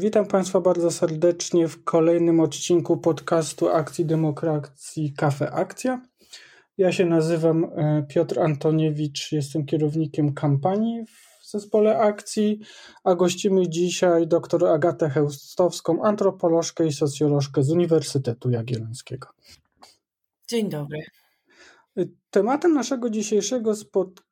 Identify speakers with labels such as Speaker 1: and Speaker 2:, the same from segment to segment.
Speaker 1: Witam Państwa bardzo serdecznie w kolejnym odcinku podcastu Akcji Demokracji Kafe Akcja. Ja się nazywam e, Piotr Antoniewicz, jestem kierownikiem kampanii w zespole akcji, a gościmy dzisiaj dr Agatę Heustowską, antropolożkę i socjolożkę z Uniwersytetu Jagiellońskiego.
Speaker 2: Dzień dobry.
Speaker 1: Tematem naszego dzisiejszego spotkania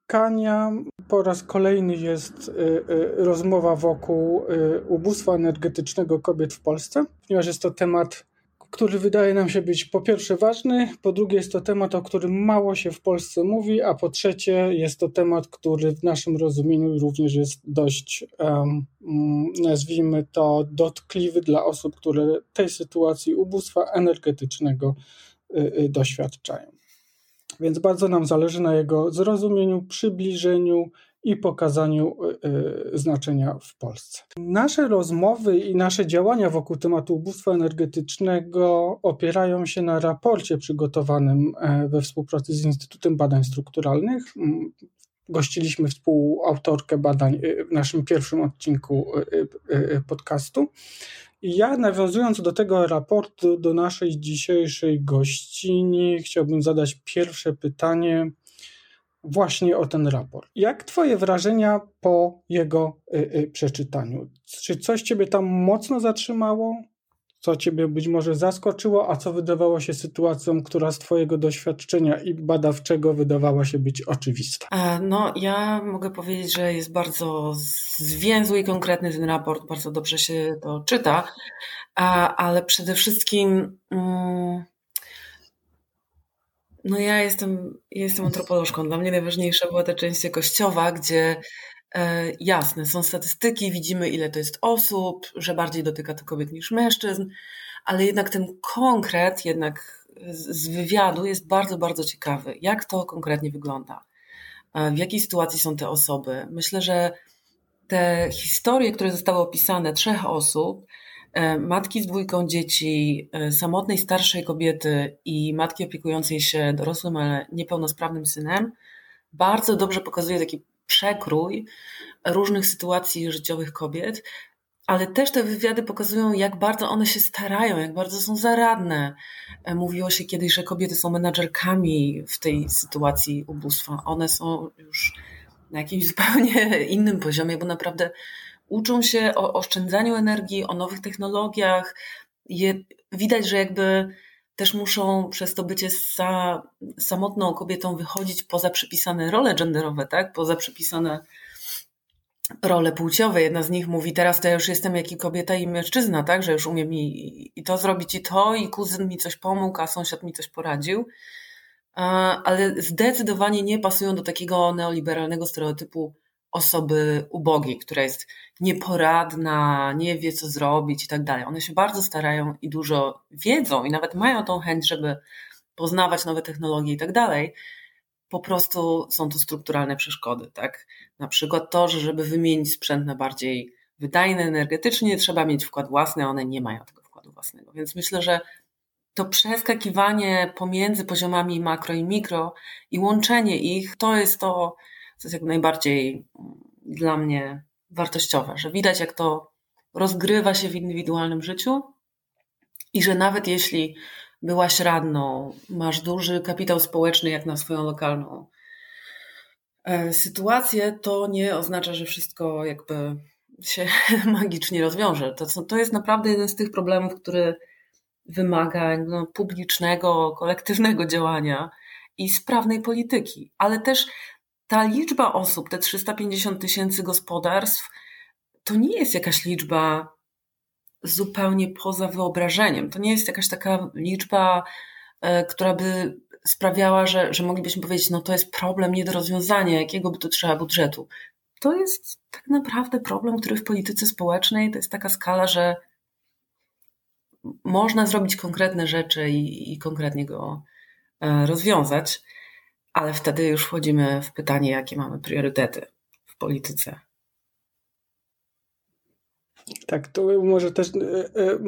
Speaker 1: po raz kolejny jest y, y, rozmowa wokół y, ubóstwa energetycznego kobiet w Polsce, ponieważ jest to temat, który wydaje nam się być po pierwsze ważny, po drugie jest to temat, o którym mało się w Polsce mówi, a po trzecie jest to temat, który w naszym rozumieniu również jest dość, um, nazwijmy to, dotkliwy dla osób, które tej sytuacji ubóstwa energetycznego doświadczają. Więc bardzo nam zależy na jego zrozumieniu, przybliżeniu i pokazaniu y, znaczenia w Polsce. Nasze rozmowy i nasze działania wokół tematu ubóstwa energetycznego opierają się na raporcie przygotowanym e, we współpracy z Instytutem Badań Strukturalnych. Gościliśmy współautorkę badań y, w naszym pierwszym odcinku y, podcastu. I ja nawiązując do tego raportu, do naszej dzisiejszej gościni, chciałbym zadać pierwsze pytanie właśnie o ten raport. Jak Twoje wrażenia po jego y, y, przeczytaniu? Czy coś Ciebie tam mocno zatrzymało? Co Ciebie być może zaskoczyło, a co wydawało się sytuacją, która z Twojego doświadczenia i badawczego wydawała się być oczywista?
Speaker 2: E, no, ja mogę powiedzieć, że jest bardzo zwięzły i konkretny ten raport, bardzo dobrze się to czyta, ale przede wszystkim. Mm, no ja jestem, jestem antropolożką. Dla mnie najważniejsza była ta część jakościowa, gdzie E, jasne, są statystyki, widzimy ile to jest osób, że bardziej dotyka to kobiet niż mężczyzn, ale jednak ten konkret jednak z wywiadu jest bardzo, bardzo ciekawy. Jak to konkretnie wygląda? E, w jakiej sytuacji są te osoby? Myślę, że te historie, które zostały opisane, trzech osób, e, matki z dwójką dzieci, samotnej starszej kobiety i matki opiekującej się dorosłym, ale niepełnosprawnym synem, bardzo dobrze pokazuje taki przekrój różnych sytuacji życiowych kobiet, ale też te wywiady pokazują, jak bardzo one się starają, jak bardzo są zaradne. E, mówiło się kiedyś, że kobiety są menadżerkami w tej sytuacji ubóstwa. One są już na jakimś zupełnie innym poziomie, bo naprawdę uczą się o oszczędzaniu energii, o nowych technologiach. Je, widać, że jakby też muszą przez to bycie sa, samotną kobietą wychodzić poza przypisane role genderowe, tak? Poza przypisane role płciowe. Jedna z nich mówi, teraz to ja już jestem jak i kobieta i mężczyzna, tak? Że już umiem i, i to zrobić i to, i kuzyn mi coś pomógł, a sąsiad mi coś poradził. Ale zdecydowanie nie pasują do takiego neoliberalnego stereotypu osoby ubogiej, która jest nieporadna, nie wie co zrobić i tak dalej. One się bardzo starają i dużo wiedzą i nawet mają tą chęć, żeby poznawać nowe technologie i tak dalej. Po prostu są to strukturalne przeszkody, tak? Na przykład to, że żeby wymienić sprzęt na bardziej wydajny energetycznie, trzeba mieć wkład własny, a one nie mają tego wkładu własnego. Więc myślę, że to przeskakiwanie pomiędzy poziomami makro i mikro i łączenie ich, to jest to, co jest jak najbardziej mm, dla mnie wartościowe, że widać, jak to rozgrywa się w indywidualnym życiu i że nawet jeśli byłaś radną, masz duży kapitał społeczny jak na swoją lokalną e, sytuację, to nie oznacza, że wszystko jakby się magicznie rozwiąże. To, to jest naprawdę jeden z tych problemów, który wymaga no, publicznego, kolektywnego działania i sprawnej polityki, ale też ta liczba osób, te 350 tysięcy gospodarstw, to nie jest jakaś liczba zupełnie poza wyobrażeniem. To nie jest jakaś taka liczba, e, która by sprawiała, że, że moglibyśmy powiedzieć, no to jest problem nie do rozwiązania, jakiego by to trzeba budżetu. To jest tak naprawdę problem, który w polityce społecznej to jest taka skala, że można zrobić konkretne rzeczy i, i konkretnie go e, rozwiązać ale wtedy już wchodzimy w pytanie, jakie mamy priorytety w polityce.
Speaker 1: Tak, to może też, e, e,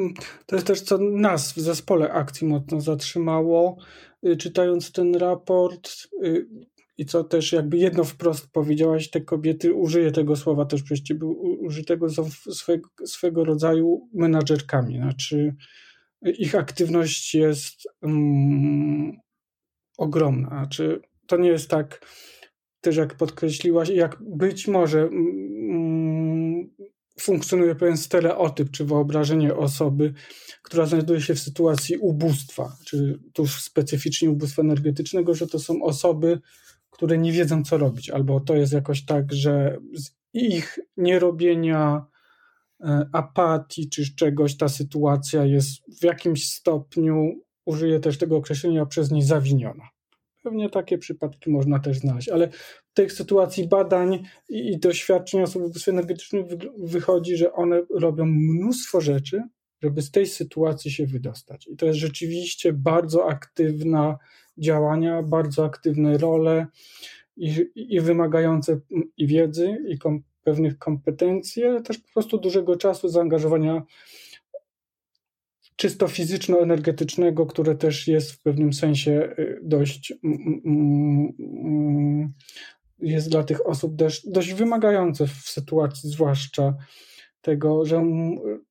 Speaker 1: to jest też co nas w zespole akcji mocno zatrzymało. E, czytając ten raport, i co też jakby jedno wprost powiedziałaś, te kobiety, użyję tego słowa też przecież był użytego są swego, swego rodzaju menadżerkami, znaczy ich aktywność jest um, ogromna, znaczy to nie jest tak też jak podkreśliłaś, jak być może um, funkcjonuje pewien stereotyp czy wyobrażenie osoby, która znajduje się w sytuacji ubóstwa, czy tuż specyficznie ubóstwa energetycznego, że to są osoby, które nie wiedzą, co robić, albo to jest jakoś tak, że z ich nierobienia, e, apatii czy czegoś ta sytuacja jest w jakimś stopniu, użyję też tego określenia, przez nie zawiniona. Pewnie takie przypadki można też znaleźć, ale w tej sytuacji badań i, doświadczeń osób energetycznym wychodzi, że one robią mnóstwo rzeczy, żeby z tej sytuacji się wydostać. I to jest rzeczywiście bardzo aktywna działania, bardzo aktywne role i, i wymagające i wiedzy, i kom, pewnych kompetencji, ale też po prostu dużego czasu zaangażowania czysto fizyczno-energetycznego, które też jest w pewnym sensie y, dość jest dla tych osób dość, dość wymagające w sytuacji, zwłaszcza tego, że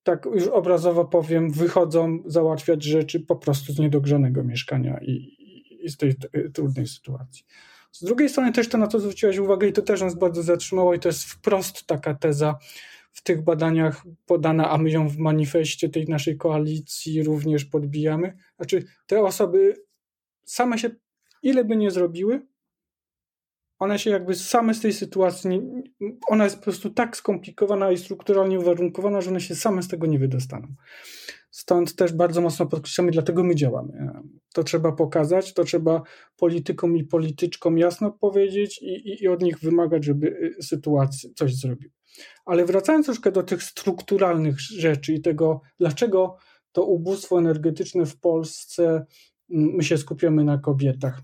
Speaker 1: tak już obrazowo powiem, wychodzą załatwiać rzeczy po prostu z niedogrzanego mieszkania i, i z tej trudnej sytuacji. Z drugiej strony też to, na co zwróciłaś uwagę i to też nas bardzo zatrzymało i to jest wprost taka teza w tych badaniach podana, a my ją w manifestie tej naszej koalicji również podbijamy. Znaczy te osoby same się, ile by nie zrobiły, one się jakby same z tej sytuacji, ona jest po prostu tak skomplikowana i strukturalnie uwarunkowana, że one się same z tego nie wydostaną. Stąd też bardzo mocno podkreślamy, dlatego my działamy. To trzeba pokazać, to trzeba politykom i polityczkom jasno powiedzieć i, i, i od nich wymagać, żeby y, sytuacji coś zrobił. Ale wracając troszkę do tych strukturalnych rzeczy i tego, dlaczego to ubóstwo energetyczne w Polsce, mm, my się skupiamy na kobietach.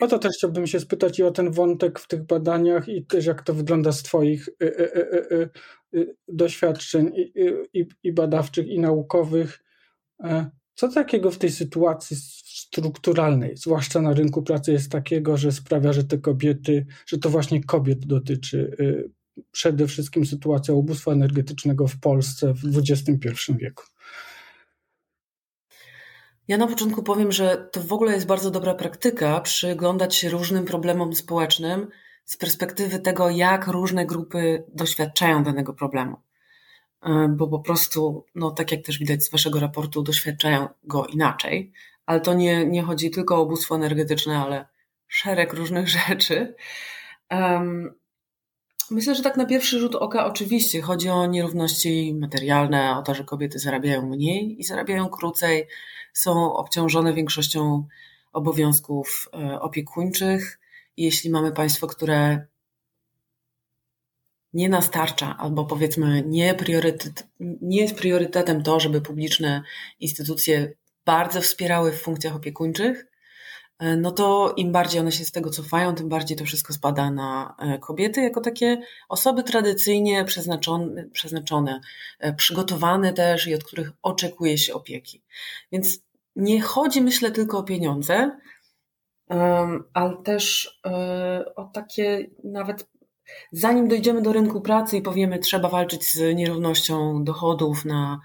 Speaker 1: Mm, o to też chciałbym się spytać i o ten wątek w tych badaniach i też jak to wygląda z Twoich y, y, y, doświadczeń i, badawczych, i naukowych. E, co takiego w tej sytuacji strukturalnej, zwłaszcza na rynku pracy, jest takiego, że sprawia, że te kobiety, że to właśnie kobiet dotyczy przede wszystkim sytuacja ubóstwa energetycznego w Polsce w XXI wieku?
Speaker 2: Ja na początku powiem, że to w ogóle jest bardzo dobra praktyka przyglądać się różnym problemom społecznym z perspektywy tego, jak różne grupy doświadczają danego problemu. E, bo po prostu, no tak jak też widać z Waszego raportu, doświadczają go inaczej. Ale to nie, nie chodzi tylko o ubóstwo energetyczne, ale szereg różnych rzeczy. Myślę, że tak na pierwszy rzut oka oczywiście chodzi o nierówności materialne, o to, że kobiety zarabiają mniej i zarabiają krócej, są obciążone większością obowiązków e, opiekuńczych. Jeśli mamy państwo, które nie nastarcza, albo powiedzmy nie, priorytet, nie jest priorytetem to, żeby publiczne instytucje bardzo wspierały w funkcjach opiekuńczych, no to im bardziej one się z tego cofają, tym bardziej to wszystko spada na e, kobiety, jako takie osoby tradycyjnie przeznaczone, przeznaczone przygotowane też i od których oczekuje się opieki. Więc nie chodzi, myślę, tylko o pieniądze, ale też e, o takie nawet zanim dojdziemy do rynku pracy i powiemy, trzeba walczyć z nierównością dochodów na,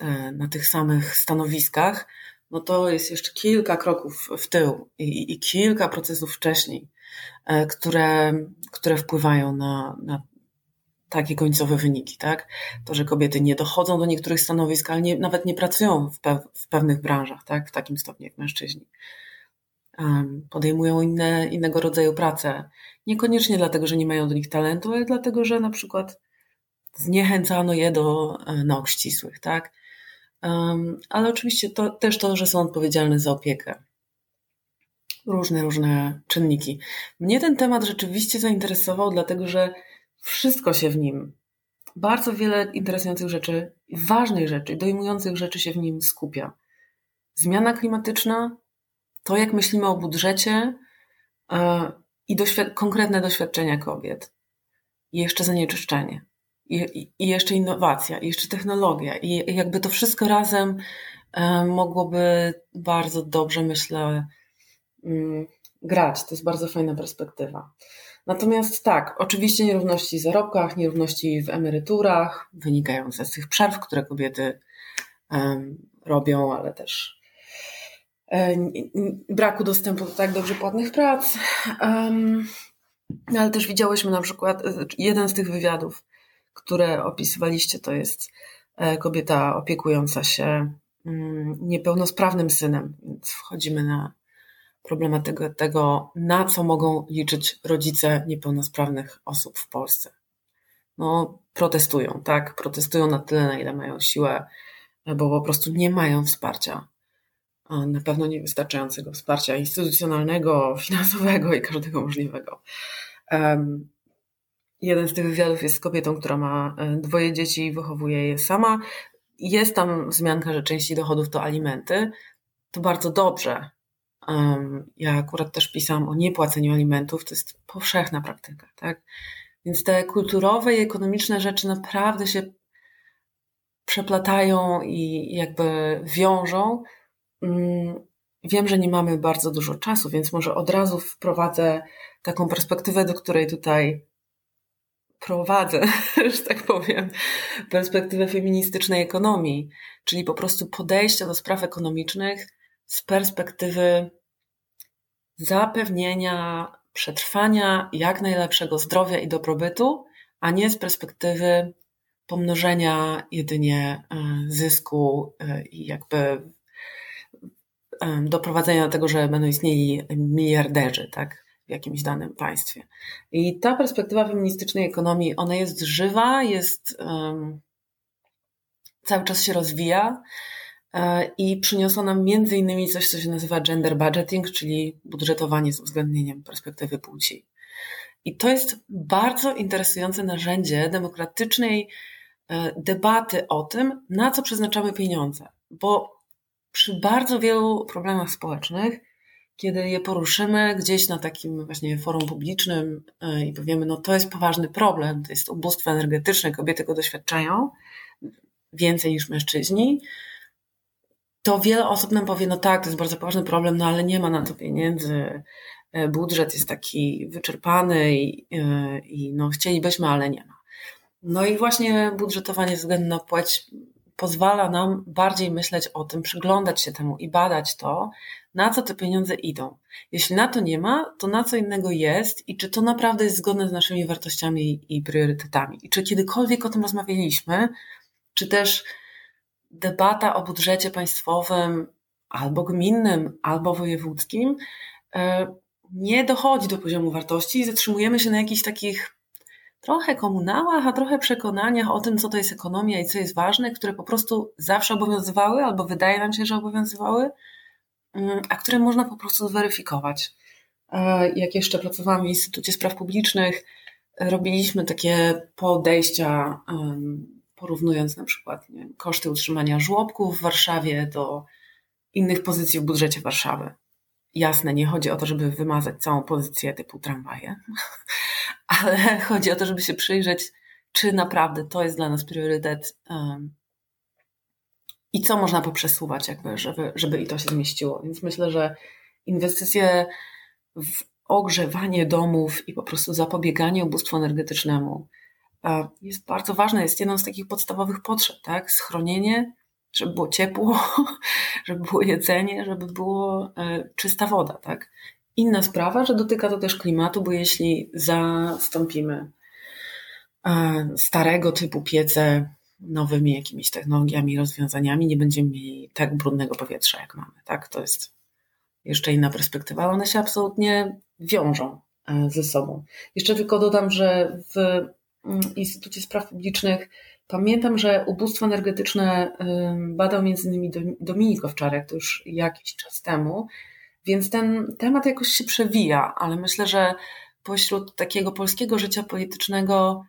Speaker 2: e, na tych samych stanowiskach, no to jest jeszcze kilka kroków w tył i, i kilka procesów wcześniej, e, które, które wpływają na, na takie końcowe wyniki, tak? To, że kobiety nie dochodzą do niektórych stanowisk, ale nie, nawet nie pracują w, pe w pewnych branżach, tak? W takim stopniu jak mężczyźni. Um, podejmują inne, innego rodzaju prace. Niekoniecznie dlatego, że nie mają do nich talentu, ale dlatego, że na przykład zniechęcano je do e, nauk ścisłych, tak? Ale oczywiście to też to, że są odpowiedzialne za opiekę. Różne, różne czynniki. Mnie ten temat rzeczywiście zainteresował, dlatego że wszystko się w nim, bardzo wiele interesujących rzeczy, ważnych rzeczy, dojmujących rzeczy się w nim skupia. Zmiana klimatyczna, to jak myślimy o budżecie yy, i konkretne doświadczenia kobiet. Jeszcze zanieczyszczenie. I, jeszcze innowacja, i jeszcze technologia. I jakby to wszystko razem yy, mogłoby bardzo dobrze, myślę, yy, grać. To jest bardzo fajna perspektywa. Natomiast tak, oczywiście nierówności w zarobkach, nierówności w emeryturach, wynikające z tych przerw, które kobiety um, robią, ale też um, braku dostępu do tak dobrze płatnych prac. Um, ale też widziałyśmy na przykład, jeden z tych wywiadów, które opisywaliście, to jest e, kobieta opiekująca się mm, niepełnosprawnym synem, więc wchodzimy na problematykę tego, na co mogą liczyć rodzice niepełnosprawnych osób w Polsce. No, protestują, tak? Protestują na tyle, na ile mają siłę, bo po prostu nie mają wsparcia. Na pewno niewystarczającego wsparcia instytucjonalnego, finansowego i każdego możliwego. Jeden z tych wywiadów jest z kobietą, która ma e, dwoje dzieci i wychowuje je sama. Jest tam wzmianka, że części dochodów to alimenty. To bardzo dobrze, ja akurat też pisałam o niepłaceniu alimentów, to jest powszechna praktyka, tak? Więc te kulturowe i ekonomiczne rzeczy naprawdę się przeplatają i jakby wiążą. Mm, wiem, że nie mamy bardzo dużo czasu, więc może od razu wprowadzę taką perspektywę, do której tutaj prowadzę, że tak powiem, perspektywę feministycznej ekonomii, czyli po prostu podejścia do spraw ekonomicznych z perspektywy zapewnienia przetrwania jak najlepszego zdrowia i dobrobytu, a nie z perspektywy pomnożenia jedynie e, zysku e, i jakby e, doprowadzenia do tego, że będą istnieli miliarderzy, tak, jakimś danym państwie. I ta perspektywa feministycznej ekonomii, ona jest żywa, jest um, cały czas się rozwija. E, i przyniosło nam między innymi coś, co się nazywa gender budgeting, czyli budżetowanie z uwzględnieniem perspektywy płci. I to jest bardzo interesujące narzędzie demokratycznej e, debaty o tym, na co przeznaczamy pieniądze, bo przy bardzo wielu problemach społecznych, kiedy je poruszymy gdzieś na takim właśnie forum publicznym e, i powiemy, no to jest poważny problem, to jest ubóstwo energetyczne, kobiety go doświadczają więcej niż mężczyźni, to wiele osób nam powie, no tak, to jest bardzo poważny problem, no ale nie ma na to pieniędzy, e, budżet jest taki wyczerpany i, e, i no chcielibyśmy, ale nie ma. No i właśnie budżetowanie ze względu na płeć pozwala nam bardziej myśleć o tym, przyglądać się temu i badać to, na co te pieniądze idą. Jeśli na to nie ma, to na co innego jest i czy to naprawdę jest zgodne z naszymi wartościami i priorytetami. I czy kiedykolwiek o tym rozmawialiśmy, czy też debata o budżecie państwowym albo gminnym, albo wojewódzkim e, nie dochodzi do poziomu wartości i zatrzymujemy się na jakichś takich trochę komunałach, a trochę przekonaniach o tym, co to jest ekonomia i co jest ważne, które po prostu zawsze obowiązywały, albo wydaje nam się, że obowiązywały, mm, a które można po prostu zweryfikować. E, jak jeszcze pracowałam w Instytucie Spraw Publicznych, robiliśmy takie podejścia porównując na przykład wiem, koszty utrzymania żłobków w Warszawie do innych pozycji w budżecie Warszawy. Jasne, nie chodzi o to, żeby wymazać całą pozycję typu tramwaje, ale chodzi o to, żeby się przyjrzeć, czy naprawdę to jest dla nas priorytet um, i co można poprzesuwać, jakby, żeby, żeby i to się zmieściło. Więc myślę, że inwestycje w ogrzewanie domów i po prostu zapobieganie ubóstwu energetycznemu, jest bardzo ważne, jest jedną z takich podstawowych potrzeb, tak? Schronienie, żeby było ciepło, żeby było jedzenie, żeby było e, czysta woda, tak? Inna sprawa, że dotyka to też klimatu, bo jeśli zastąpimy e, starego typu piece nowymi jakimiś technologiami, rozwiązaniami, nie będziemy mieli tak brudnego powietrza, jak mamy, tak? To jest jeszcze inna perspektywa, ale one się absolutnie wiążą e, ze sobą. Jeszcze tylko dodam, że w Mm, Instytucie Spraw Publicznych pamiętam, że ubóstwo energetyczne badał między innymi Dominik Owczarek, to już jakiś czas temu, więc ten temat jakoś się przewija, ale myślę, że pośród takiego polskiego życia politycznego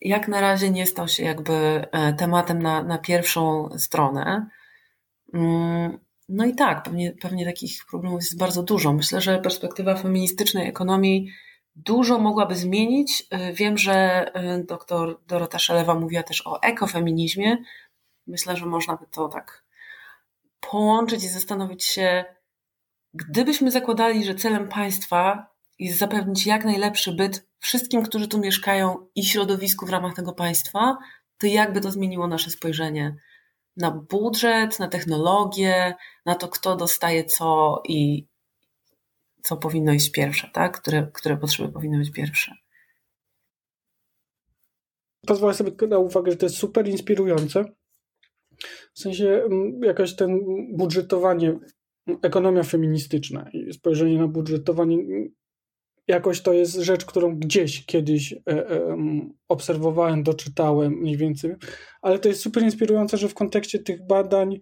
Speaker 2: jak na razie nie stał się jakby e, tematem na, na pierwszą stronę. Mm, no i tak, pewnie, pewnie takich problemów jest bardzo dużo. Myślę, że perspektywa feministycznej ekonomii dużo mogłaby zmienić. Y, wiem, że y, dr Dorota Szelewa mówiła też o ekofeminizmie. Myślę, że można by to tak połączyć i zastanowić się, gdybyśmy zakładali, że celem państwa jest zapewnić jak najlepszy byt wszystkim, którzy tu mieszkają i środowisku w ramach tego państwa, to jakby to zmieniło nasze spojrzenie na budżet, na technologię, na to, kto dostaje co i co powinno iść pierwsze, tak? które, które potrzeby powinny być pierwsze.
Speaker 1: Pozwolę sobie na uwagę, że to jest super inspirujące. W sensie mm, jakaś ten budżetowanie, ekonomia feministyczna i spojrzenie na budżetowanie jakoś to jest rzecz, którą gdzieś kiedyś e, e, obserwowałem, doczytałem mniej więcej, ale to jest super inspirujące, że w kontekście tych badań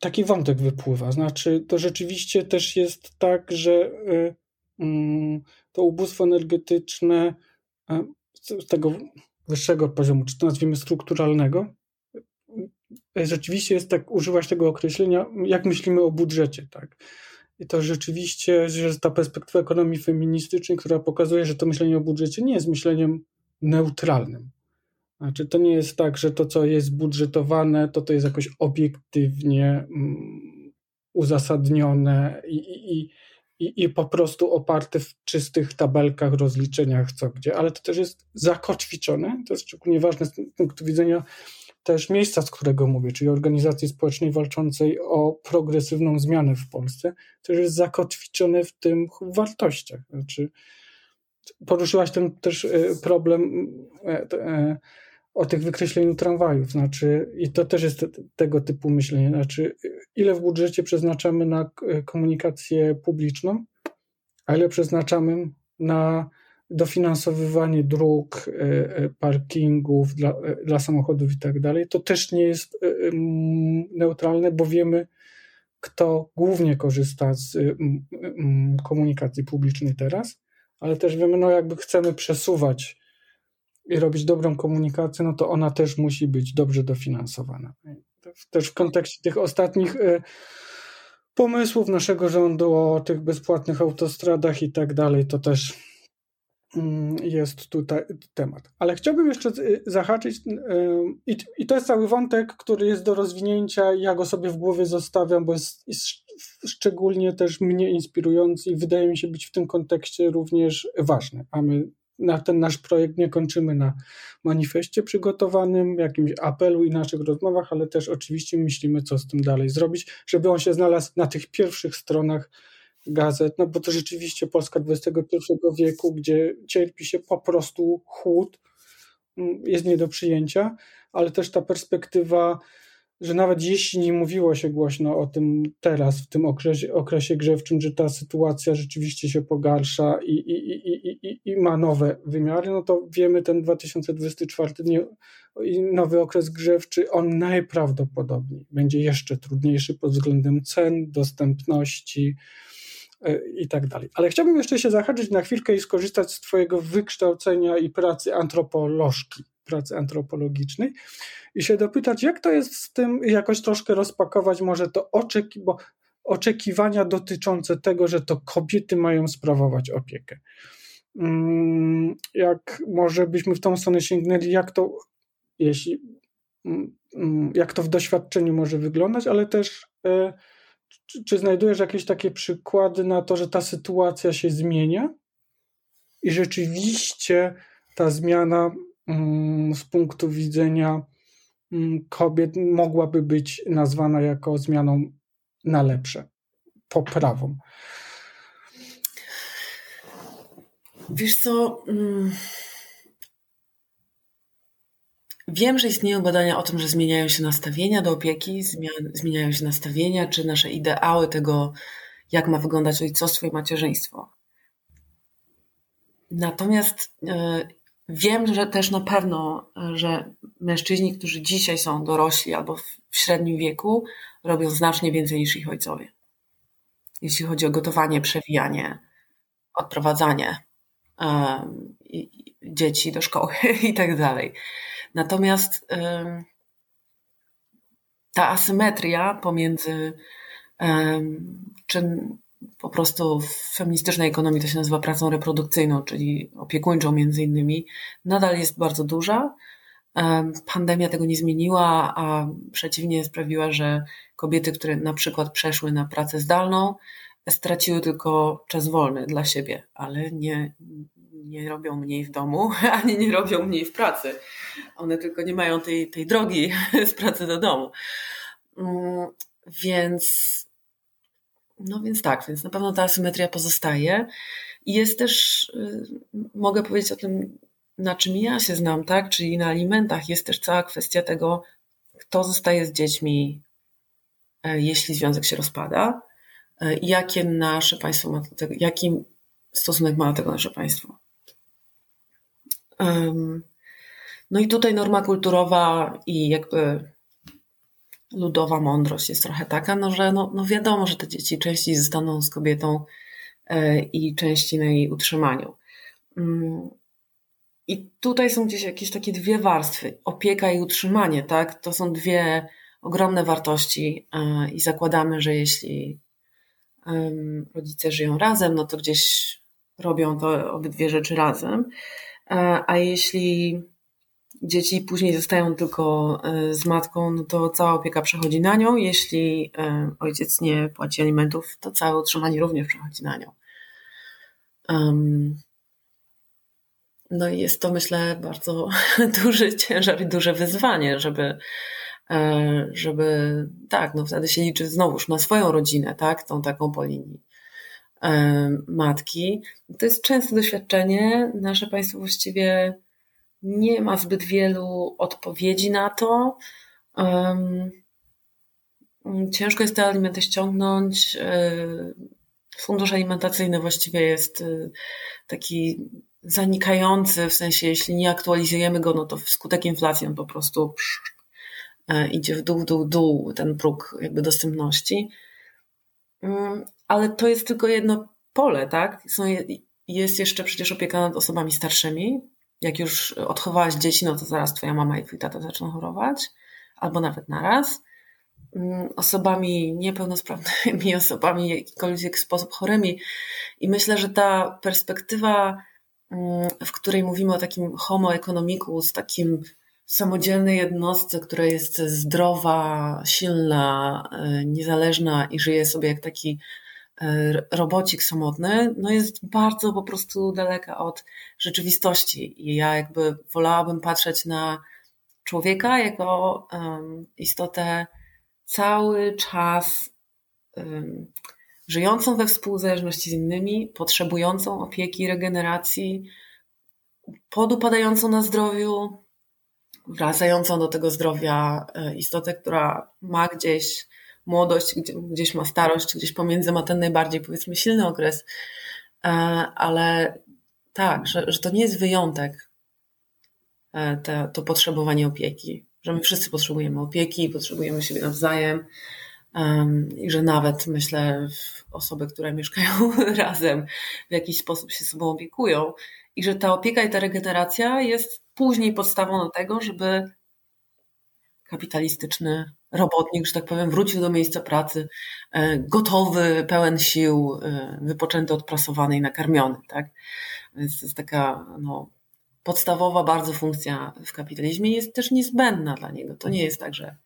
Speaker 1: taki wątek wypływa. Znaczy, to rzeczywiście też jest tak, że um, to ubóstwo energetyczne z tego wyższego poziomu, czy to nazwijmy strukturalnego, rzeczywiście jest tak, używać tego określenia, jak myślimy o budżecie, tak i to rzeczywiście, że ta perspektywa ekonomii feministycznej, która pokazuje, że to myślenie o budżecie nie jest myśleniem neutralnym. Znaczy, to nie jest tak, że to, co jest budżetowane, to to jest jakoś obiektywnie um, uzasadnione i, i, i, i po prostu oparte w czystych tabelkach, rozliczeniach, co gdzie, ale to też jest zakotwiczone. To jest szczególnie ważne z punktu widzenia też miejsca, z którego mówię, czyli organizacji społecznej walczącej o progresywną zmianę w Polsce, też jest zakotwiczone w tym wartościach. Znaczy, poruszyłaś ten też e, problem e, e, o tych wykreśleniu tramwajów, znaczy, i to też jest tego typu myślenie, znaczy, ile w budżecie przeznaczamy na komunikację publiczną, a ile przeznaczamy na dofinansowywanie dróg, e, e, parkingów dla, e, dla samochodów i tak dalej, to też nie jest neutralne, bo wiemy, kto głównie korzysta z komunikacji publicznej teraz, ale też wiemy, no jakby chcemy przesuwać i robić dobrą komunikację, no to ona też musi być dobrze dofinansowana. Też w kontekście tych ostatnich pomysłów naszego rządu o tych bezpłatnych autostradach i tak dalej, to też jest tutaj temat. Ale chciałbym jeszcze y, zahaczyć, y, i, to jest cały wątek, który jest do rozwinięcia, ja go sobie w głowie zostawiam, bo jest, jest szczególnie też mnie inspirujący i wydaje mi się być w tym kontekście również ważny. A my na ten nasz projekt nie kończymy na manifestie przygotowanym, jakimś apelu i naszych rozmowach, ale też oczywiście myślimy, co z tym dalej zrobić, żeby on się znalazł na tych pierwszych stronach gazet, no bo to rzeczywiście Polska XXI wieku, gdzie cierpi się po prostu chłód, mm, jest nie do przyjęcia, ale też ta perspektywa, że nawet jeśli nie mówiło się głośno o tym teraz, w tym okresie, okresie grzewczym, że ta sytuacja rzeczywiście się pogarsza i, i, i, i, i ma nowe wymiary, no to wiemy ten 2024 nie, nowy okres grzewczy, on najprawdopodobniej będzie jeszcze trudniejszy pod względem cen, dostępności, i tak dalej. Ale chciałbym jeszcze się zahaczyć na chwilkę i skorzystać z Twojego wykształcenia i pracy antropolożki, pracy antropologicznej i się dopytać, jak to jest z tym, jakoś troszkę rozpakować może to oczeki, bo oczekiwania dotyczące tego, że to kobiety mają sprawować opiekę. Mm, jak może byśmy w tą stronę sięgnęli, jak to, jeśli, mm, mm, jak to w doświadczeniu może wyglądać, ale też e, czy, czy znajdujesz jakieś takie przykłady na to, że ta sytuacja się zmienia i rzeczywiście ta zmiana mm, z punktu widzenia mm, kobiet mogłaby być nazwana jako zmianą na lepsze, poprawą?
Speaker 2: Wiesz co? Mm, Wiem, że istnieją badania o tym, że zmieniają się nastawienia do opieki, zmieniają się nastawienia, czy nasze ideały tego, jak ma wyglądać ojcostwo i macierzyństwo. Natomiast e, wiem, że też na pewno, że mężczyźni, którzy dzisiaj są dorośli albo w średnim wieku, robią znacznie więcej niż ich ojcowie. Jeśli chodzi o gotowanie, przewijanie, odprowadzanie um, dzieci do szkoły i tak dalej. Natomiast ta asymetria pomiędzy czym po prostu w feministycznej ekonomii to się nazywa pracą reprodukcyjną, czyli opiekuńczą między innymi, nadal jest bardzo duża. Pandemia tego nie zmieniła, a przeciwnie sprawiła, że kobiety, które na przykład przeszły na pracę zdalną, straciły tylko czas wolny dla siebie, ale nie, nie robią mniej w domu, ani nie robią mniej w pracy. One tylko nie mają tej, tej drogi z pracy do domu. Mm, więc, no więc tak, więc na pewno ta asymetria pozostaje. I jest też, y, mogę powiedzieć o tym, na czym ja się znam, tak? Czyli na alimentach jest też cała kwestia tego, kto zostaje z dziećmi, e, jeśli związek się rozpada, e, jakie nasze państwo ma, jaki stosunek ma do tego nasze państwo. No i tutaj norma kulturowa i jakby ludowa mądrość jest trochę taka, no że no, no wiadomo, że te dzieci częściej zostaną z kobietą e, i częściej na jej utrzymaniu. Mm, I tutaj są gdzieś jakieś takie dwie warstwy. Opieka i utrzymanie, tak? To są dwie ogromne wartości e, i zakładamy, że jeśli rodzice żyją razem, no to gdzieś robią to obydwie rzeczy razem. E, a jeśli dzieci później zostają tylko e, z matką, no to cała opieka przechodzi na nią. Jeśli e, ojciec nie płaci alimentów, to całe utrzymanie również przechodzi na nią. No i jest to, myślę, bardzo duży ciężar i duże wyzwanie, żeby, żeby tak, no wtedy się liczy znowuż na swoją rodzinę, tak, tą taką po linii matki. To jest częste doświadczenie. Nasze państwo właściwie nie ma zbyt wielu odpowiedzi na to. Ciężko jest te alimenty ściągnąć. E, fundusz alimentacyjny właściwie jest e, taki zanikający, w sensie jeśli nie aktualizujemy go, no to wskutek inflacji on po prostu e, idzie w dół, dół, dół ten próg jakby dostępności. Ale to jest tylko jedno pole, tak? Są, jest jeszcze przecież opieka nad osobami starszymi. Jak już odchowałaś dzieci, no to zaraz twoja mama i twój tata zaczną chorować, albo nawet naraz. Mm, osobami niepełnosprawnymi, osobami w jakikolwiek sposób chorymi. I myślę, że ta perspektywa, mm, w której mówimy o takim homo economicus, takim samodzielnej jednostce, która jest zdrowa, silna, y, niezależna i żyje sobie jak taki robocik samotny, no jest bardzo po prostu daleka od rzeczywistości. I ja jakby wolałabym patrzeć na człowieka jako um, istotę cały czas um, żyjącą we współzależności z innymi, potrzebującą opieki, regeneracji, podupadającą na zdrowiu, wracającą do tego zdrowia e, istotę, która ma gdzieś młodość, gdzieś ma starość, gdzieś pomiędzy ma ten najbardziej, powiedzmy, silny okres, e, ale tak, że, że to nie jest wyjątek, e, to potrzebowanie opieki, że my wszyscy potrzebujemy opieki, potrzebujemy siebie nawzajem i że nawet, myślę, osoby, które mieszkają razem, w jakiś sposób się sobą opiekują i że ta opieka i ta regeneracja jest później podstawą do tego, żeby kapitalistyczny robotnik, że tak powiem, wrócił do miejsca pracy e, gotowy, pełen sił, e, wypoczęty, odprasowany i nakarmiony. Tak? Więc to jest taka no, podstawowa bardzo funkcja w kapitalizmie jest też niezbędna dla niego. To nie jest tak, że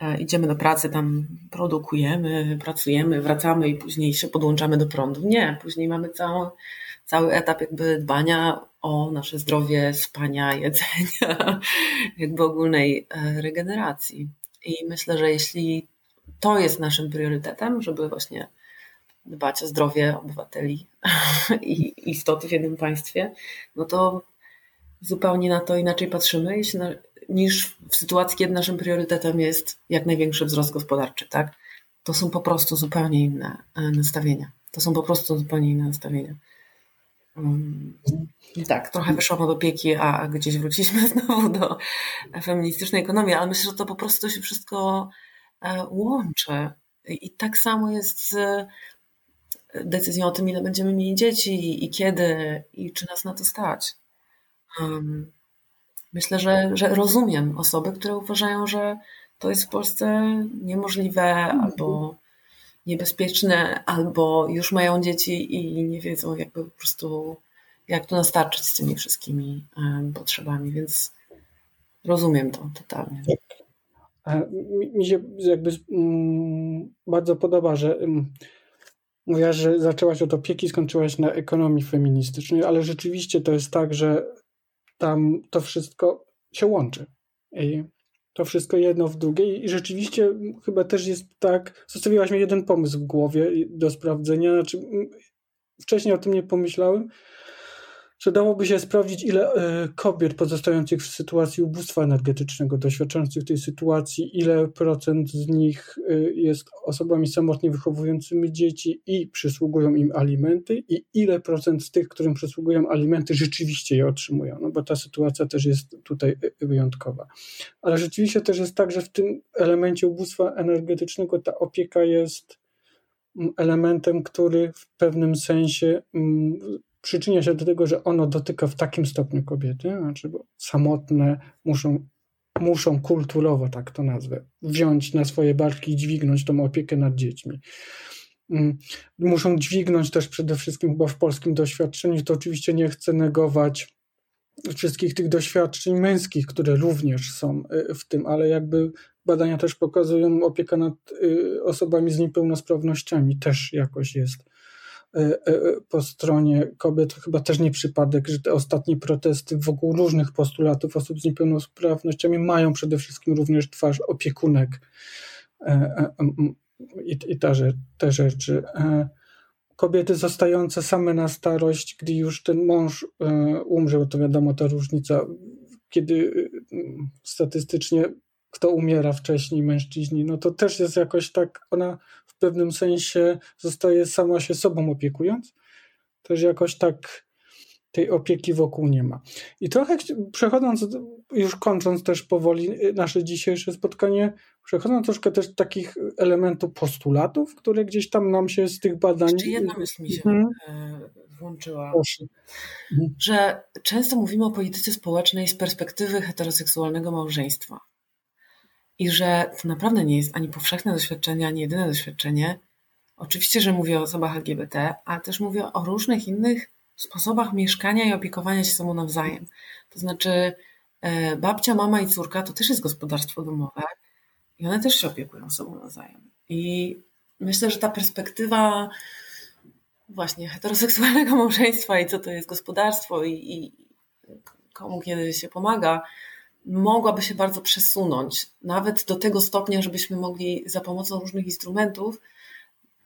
Speaker 2: e, idziemy do pracy, tam produkujemy, pracujemy, wracamy i później się podłączamy do prądu. Nie, później mamy całą cały etap jakby dbania o nasze zdrowie, spania, jedzenia, jakby ogólnej regeneracji. I myślę, że jeśli to jest naszym priorytetem, żeby właśnie dbać o zdrowie obywateli i istoty w jednym państwie, no to zupełnie na to inaczej patrzymy niż w sytuacji, kiedy naszym priorytetem jest jak największy wzrost gospodarczy, tak? To są po prostu zupełnie inne e, nastawienia. To są po prostu zupełnie inne nastawienia. Tak, trochę wyszłam od opieki, a gdzieś wróciliśmy znowu do feministycznej ekonomii, ale myślę, że to po prostu się wszystko e, łączy. I tak samo jest z decyzją o tym, ile będziemy mieli dzieci i kiedy, i czy nas na to stać. Myślę, że, że rozumiem osoby, które uważają, że to jest w Polsce niemożliwe albo niebezpieczne, albo już mają dzieci i nie wiedzą jakby po prostu jak to nastarczyć z tymi wszystkimi potrzebami, więc rozumiem to totalnie.
Speaker 1: Tak. Mi się jakby mm, bardzo podoba, że mm, mówiłaś, że zaczęłaś od opieki, skończyłaś na ekonomii feministycznej, ale rzeczywiście to jest tak, że tam to wszystko się łączy. I to wszystko jedno w drugie. I rzeczywiście chyba też jest tak, zostawiłaś mi jeden pomysł w głowie do sprawdzenia, znaczy wcześniej o tym nie pomyślałem, że dałoby się sprawdzić, ile e, kobiet pozostających w sytuacji ubóstwa energetycznego, doświadczających tej sytuacji, ile procent z nich e, jest osobami samotnie wychowującymi dzieci i przysługują im alimenty, i ile procent z tych, którym przysługują alimenty, rzeczywiście je otrzymują, no bo ta sytuacja też jest tutaj e, wyjątkowa. Ale rzeczywiście też jest tak, że w tym elemencie ubóstwa energetycznego ta opieka jest mm, elementem, który w pewnym sensie mm, przyczynia się do tego, że ono dotyka w takim stopniu kobiety, znaczy samotne muszą, muszą kulturowo, tak to nazwę, wziąć na swoje barki i dźwignąć tą opiekę nad dziećmi. Mm, muszą dźwignąć też przede wszystkim chyba w polskim doświadczeniu, to oczywiście nie chcę negować wszystkich tych doświadczeń męskich, które również są y, w tym, ale jakby badania też pokazują, opieka nad y, osobami z niepełnosprawnościami też jakoś jest po stronie kobiet. Chyba też nie przypadek, że te ostatnie protesty wokół różnych postulatów osób z niepełnosprawnościami mają przede wszystkim również twarz opiekunek e, i, i ta, te rzeczy. Kobiety zostające same na starość, gdy już ten mąż umrze, bo to wiadomo, ta różnica, kiedy statystycznie kto umiera wcześniej, mężczyźni, no to też jest jakoś tak, ona pewnym sensie zostaje sama się sobą opiekując, też jakoś tak tej opieki wokół nie ma. I trochę przechodząc, już kończąc też powoli y, nasze dzisiejsze spotkanie, przechodząc troszkę też takich elementów postulatów, które gdzieś tam nam się z tych badań...
Speaker 2: Jeszcze jedna myśl mi się hmm. włączyła, Proszę. Mhm. że często mówimy o polityce społecznej z perspektywy heteroseksualnego małżeństwa. I że to naprawdę nie jest ani powszechne doświadczenie, ani jedyne doświadczenie. Oczywiście, że mówię o osobach LGBT, ale też mówię o różnych innych sposobach mieszkania i opiekowania się sobą nawzajem. To znaczy, e, babcia, mama i córka to też jest gospodarstwo domowe i one też się opiekują sobą nawzajem. I myślę, że ta perspektywa właśnie heteroseksualnego małżeństwa i co to jest gospodarstwo i, i komu kiedy się pomaga, mogłaby się bardzo przesunąć, nawet do tego stopnia, żebyśmy mogli za pomocą różnych instrumentów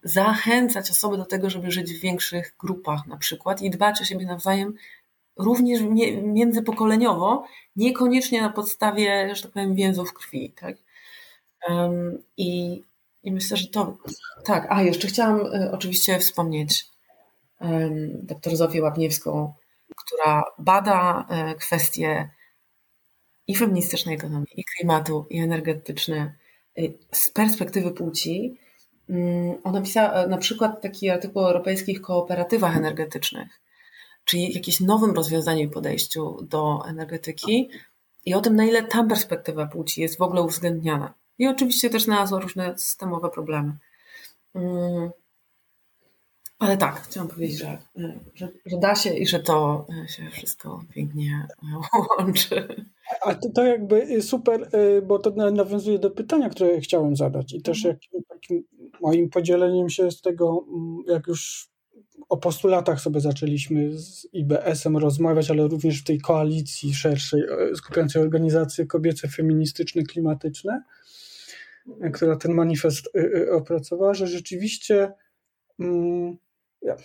Speaker 2: zachęcać osoby do tego, żeby żyć w większych grupach na przykład i dbać o siebie nawzajem również międzypokoleniowo, niekoniecznie na podstawie, że tak powiem, więzów krwi. Tak? Um, i, I myślę, że to tak. A jeszcze chciałam y, oczywiście wspomnieć um, dr Zofię Łapniewską, która bada y, kwestie i feministycznej ekonomii, i klimatu, i energetyczne y, z perspektywy płci. Mm, ona pisała e, na przykład taki artykuł o europejskich kooperatywach energetycznych, czyli jakimś nowym rozwiązaniu i podejściu do energetyki i o tym, na ile tam perspektywa płci jest w ogóle uwzględniana. I oczywiście też znalazła różne systemowe problemy. Ale tak, chciałam powiedzieć, że, że, że, da się i że to się wszystko pięknie łączy.
Speaker 1: A to, to jakby super, y, bo to nawiązuje do pytania, które chciałem zadać i też mhm. jak, takim moim podzieleniem się z tego, mm, jak już o postulatach sobie zaczęliśmy z IBS-em rozmawiać, ale również w tej koalicji szerszej, e, skupiającej organizacje kobiece, feministyczne, klimatyczne, e, która ten manifest y, y, opracowała, że rzeczywiście mm, ja,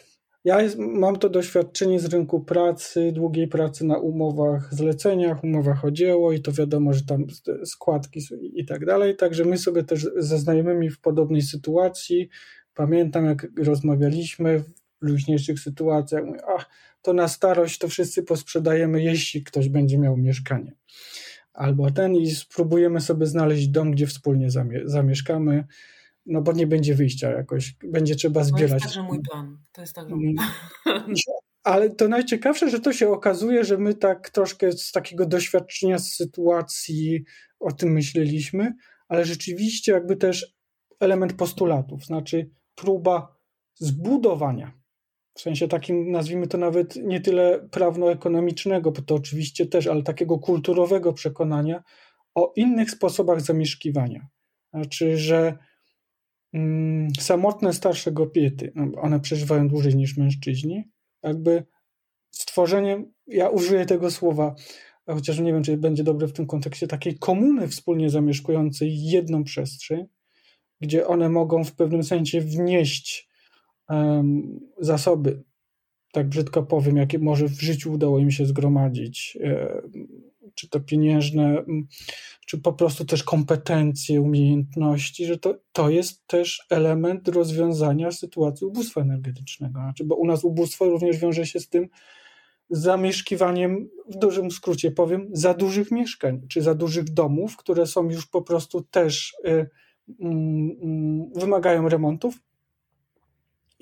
Speaker 1: ja jest, mam to doświadczenie z rynku pracy, długiej pracy na umowach, zleceniach, umowach o dzieło i to wiadomo, że tam składki i tak dalej. Także my sobie też ze znajomymi w podobnej sytuacji, pamiętam jak rozmawialiśmy w luźniejszych sytuacjach, mówię, ach, to na starość to wszyscy posprzedajemy, jeśli ktoś będzie miał mieszkanie. Albo ten i spróbujemy sobie znaleźć dom, gdzie wspólnie zamieszkamy no bo nie będzie wyjścia jakoś, będzie trzeba zbierać. To jest
Speaker 2: także mój plan. To jest także mój plan.
Speaker 1: Ale to najciekawsze, że to się okazuje, że my tak troszkę z takiego doświadczenia z sytuacji o tym myśleliśmy, ale rzeczywiście jakby też element postulatów, znaczy próba zbudowania w sensie takim, nazwijmy to nawet nie tyle prawno-ekonomicznego, bo to oczywiście też, ale takiego kulturowego przekonania o innych sposobach zamieszkiwania. Znaczy, że mm, samotne starsze kobiety, no, one przeżywają dłużej niż mężczyźni, jakby stworzeniem, ja użyję tego słowa, chociaż nie wiem, czy będzie dobre w tym kontekście, takiej komuny wspólnie zamieszkującej jedną przestrzeń, gdzie one mogą w pewnym sensie wnieść um, zasoby, tak brzydko powiem, jakie może w życiu udało im się zgromadzić, e, czy to pieniężne, czy po prostu też kompetencje, umiejętności, że to, to jest też element rozwiązania sytuacji ubóstwa energetycznego. Znaczy, bo u nas ubóstwo również wiąże się z tym, zamieszkiwaniem, w dużym skrócie powiem, za dużych mieszkań, czy za dużych domów, które są już po prostu też y, y, y, wymagają remontów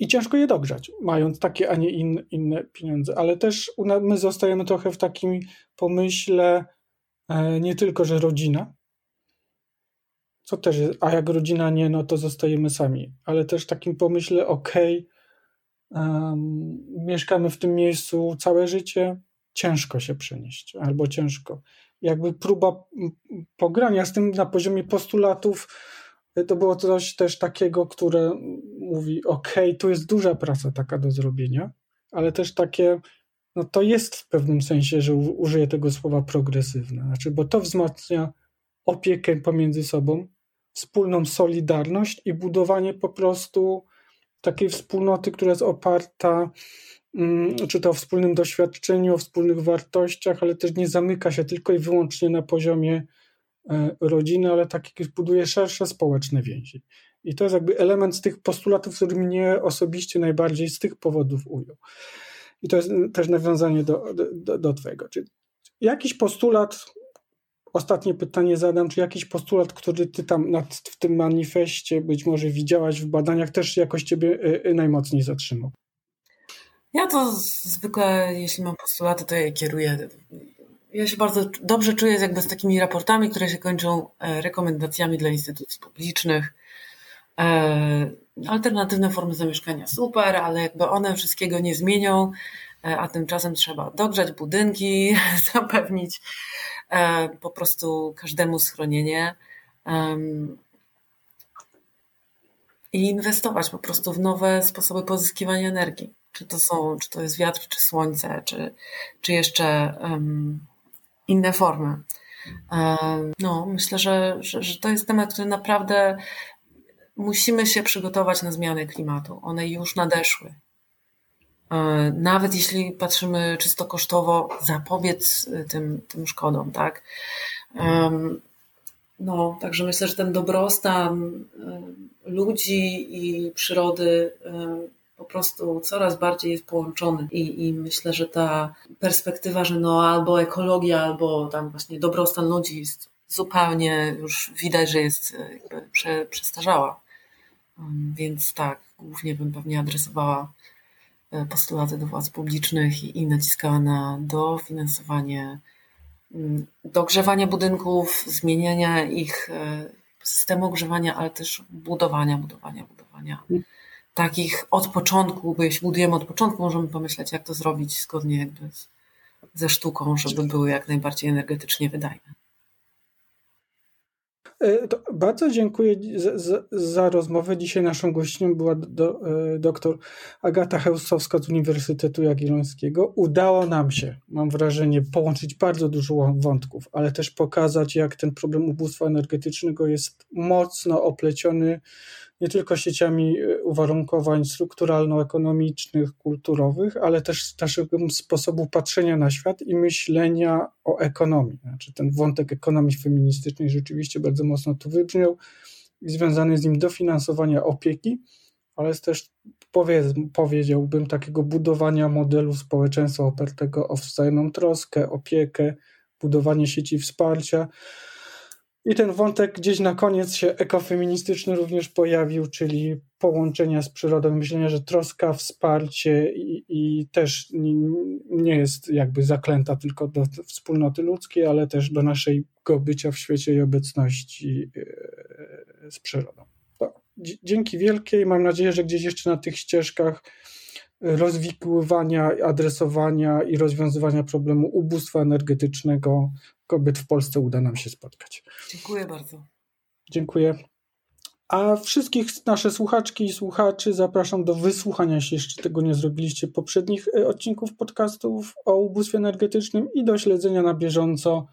Speaker 1: i ciężko je dogrzać, mając takie, a nie in, inne pieniądze. Ale też my zostajemy trochę w takim pomyśle e, nie tylko, że rodzina, co też jest, a jak rodzina nie, no to zostajemy sami, ale też takim pomyśle, okej, okay, um, mieszkamy w tym miejscu całe życie, ciężko się przenieść, albo ciężko. Jakby próba pogrania z tym na poziomie postulatów, to było coś też takiego, które mówi: OK, tu jest duża praca taka do zrobienia, ale też takie, no to jest w pewnym sensie, że użyję tego słowa progresywne, znaczy, bo to wzmacnia opiekę pomiędzy sobą, wspólną solidarność i budowanie po prostu takiej wspólnoty, która jest oparta mm, czy to o wspólnym doświadczeniu, o wspólnych wartościach, ale też nie zamyka się tylko i wyłącznie na poziomie rodziny, ale takich buduje szersze społeczne więzi. I to jest jakby element z tych postulatów, który mnie osobiście najbardziej z tych powodów ujął. I to jest też nawiązanie do, do, do Twojego. Czyli jakiś postulat Ostatnie pytanie zadam, czy jakiś postulat, który ty tam nad, w tym manifestie być może widziałaś w badaniach, też jakoś ciebie y, najmocniej zatrzymał?
Speaker 2: Ja to zwykle, jeśli mam postulaty, to je kieruję. Ja się bardzo dobrze czuję jakby z takimi raportami, które się kończą e, rekomendacjami dla instytucji publicznych. E, alternatywne formy zamieszkania super, ale jakby one wszystkiego nie zmienią, e, a tymczasem trzeba dogrzać budynki, zapewnić po prostu każdemu schronienie i inwestować po prostu w nowe sposoby pozyskiwania energii. Czy to są, czy to jest wiatr, czy słońce, czy, czy jeszcze um, inne formy. No, myślę, że, że, że to jest temat, który naprawdę musimy się przygotować na zmiany klimatu. One już nadeszły. E, nawet jeśli patrzymy czysto kosztowo, zapobiec y, tym, tym szkodom, tak? No, także myślę, że ten dobrostan y, ludzi i przyrody po prostu coraz bardziej jest połączony I, i myślę, że ta perspektywa, że no albo ekologia, albo tam właśnie dobrostan ludzi jest zupełnie już widać, że jest jakby prze, przestarzała. Więc tak, głównie bym pewnie adresowała E, postulaty do władz publicznych i, i naciskała na dofinansowanie mm, dogrzewania budynków, zmieniania ich e, systemu ogrzewania, ale też budowania, budowania, budowania. Takich od początku, bo jeśli budujemy od początku, możemy pomyśleć, jak to zrobić zgodnie jakby z, ze sztuką, żeby były jak najbardziej energetycznie wydajne.
Speaker 1: E, bardzo dziękuję za, za, za, rozmowę. Dzisiaj naszą gościnią była do, e, doktor Agata Hełstowska z Uniwersytetu Jagiellońskiego. Udało nam się, mam wrażenie, połączyć bardzo dużo wątków, ale też pokazać, jak ten problem ubóstwa energetycznego jest mocno opleciony nie tylko sieciami e, uwarunkowań strukturalno-ekonomicznych, kulturowych, ale też naszego sposobu patrzenia na świat i myślenia o ekonomii. Znaczy ten wątek ekonomii feministycznej rzeczywiście bardzo mocno tu wybrzmiał i związany z nim dofinansowania opieki, ale jest też powiedziałbym takiego budowania modelu społeczeństwa opartego o wzajemną troskę, opiekę, budowanie sieci wsparcia, i ten wątek gdzieś na koniec się ekofeministyczny również pojawił, czyli połączenia z przyrodą, myślenia, że troska, wsparcie i, i też nie, jest jakby zaklęta tylko do wspólnoty ludzkiej, ale też do naszego bycia w świecie i obecności e, z przyrodą. To dzięki wielkie i mam nadzieję, że gdzieś jeszcze na tych ścieżkach rozwikływania, adresowania i rozwiązywania problemu ubóstwa energetycznego kobiet w Polsce uda nam się spotkać.
Speaker 2: Dziękuję bardzo.
Speaker 1: Dziękuję. A wszystkich nasze słuchaczki i słuchaczy zapraszam do wysłuchania się, jeszcze tego nie zrobiliście, poprzednich e, odcinków podcastów o ubóstwie energetycznym i do śledzenia na bieżąco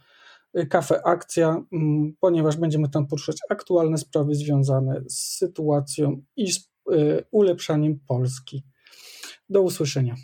Speaker 1: e, Kafe Akcja, mm, ponieważ będziemy tam poruszać aktualne sprawy związane z sytuacją i z e, ulepszaniem Polski. Do usłyszenia.